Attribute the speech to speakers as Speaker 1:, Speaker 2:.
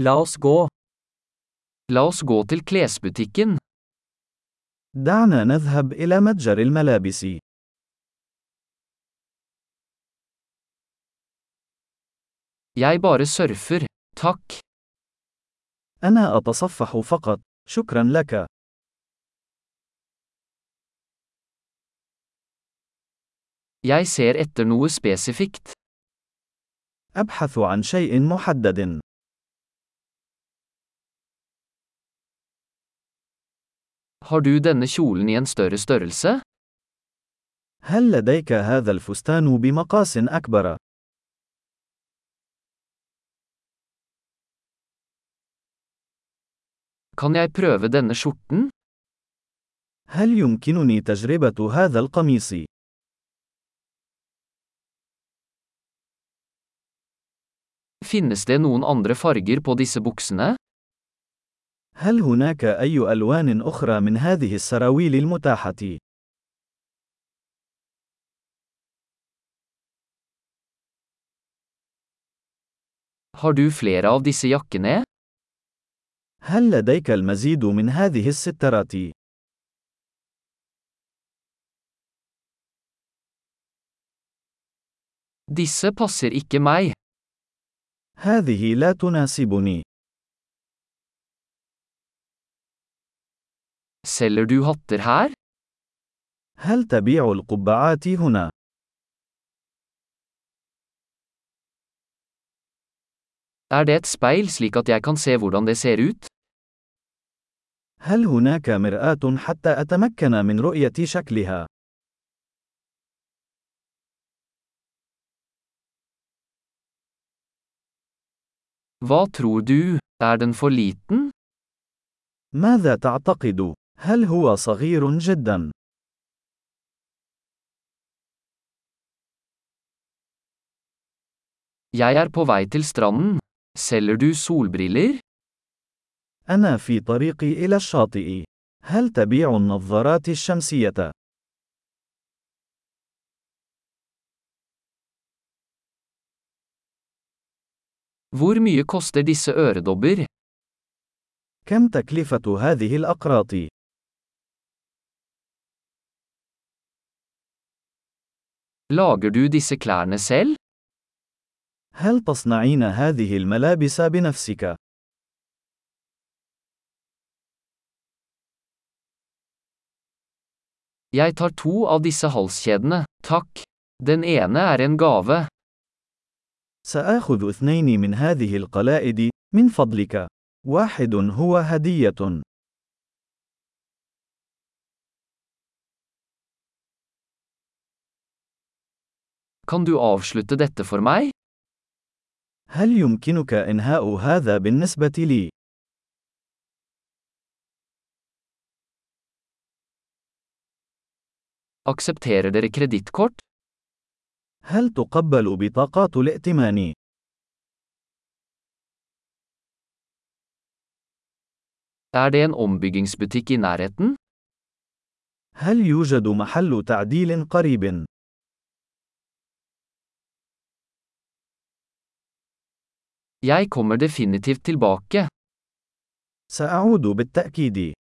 Speaker 1: La oss gå.
Speaker 2: La oss gå til klesbutikken.
Speaker 3: دعنا نذهب إلى متجر الملابس.
Speaker 2: Jeg bare surfer. Takk.
Speaker 3: أنا أتصفح فقط. شكرا لك.
Speaker 2: Jeg ser etter noe spesifikt.
Speaker 3: أبحث عن شيء محدد.
Speaker 2: Har du denne kjolen i en større størrelse?
Speaker 3: هل لديك هذا الفستان بمقاس أكبر؟
Speaker 2: Kan jeg prøve denne skjorten?
Speaker 3: هل يمكنني تجربة هذا القميص؟
Speaker 2: Finnes det noen andre farger på disse buksene?
Speaker 3: هل هناك أي ألوان أخرى من هذه السراويل المتاحة؟
Speaker 2: Har du flere av disse jakkene?
Speaker 3: هل لديك المزيد من هذه السترات؟
Speaker 2: Disse passer ikke meg.
Speaker 3: هذه لا تناسبني.
Speaker 2: Selger du hatter her?
Speaker 3: هل تبيع القبعات هنا؟
Speaker 2: Er det et speil slik at jeg kan se hvordan det ser ut?
Speaker 3: هل هناك مرآة حتى أتمكن من رؤية شكلها؟
Speaker 2: Hva tror du, er den for liten?
Speaker 3: ماذا تعتقد؟ هل هو صغير جدا؟
Speaker 2: Jeg er på vei til stranden. Selger du solbriller?
Speaker 3: أنا في طريقي إلى الشاطئ. هل تبيع النظارات الشمسية؟
Speaker 2: Hvor mye koster disse øredobber?
Speaker 3: كم تكلفة هذه الأقراط؟
Speaker 2: Lager du disse klærne selv?
Speaker 3: هل تصنعين هذه الملابس بنفسك؟
Speaker 2: Jeg tar to av disse halskjedene, takk. Den ene er en gave.
Speaker 3: سآخذ اثنين من هذه القلائد، من فضلك. واحد هو هدية.
Speaker 2: Kan du avslutte dette for meg?
Speaker 3: هل يمكنك إنهاء هذا بالنسبة لي؟
Speaker 2: Aksepterer dere kredittkort?
Speaker 3: هل تقبل بطاقات الائتمان؟
Speaker 2: Er det en ombyggingsbutikk i nærheten?
Speaker 3: هل يوجد محل تعديل قريب؟
Speaker 2: Jeg kommer definitivt tilbake.
Speaker 3: سأعود بالتأكيد.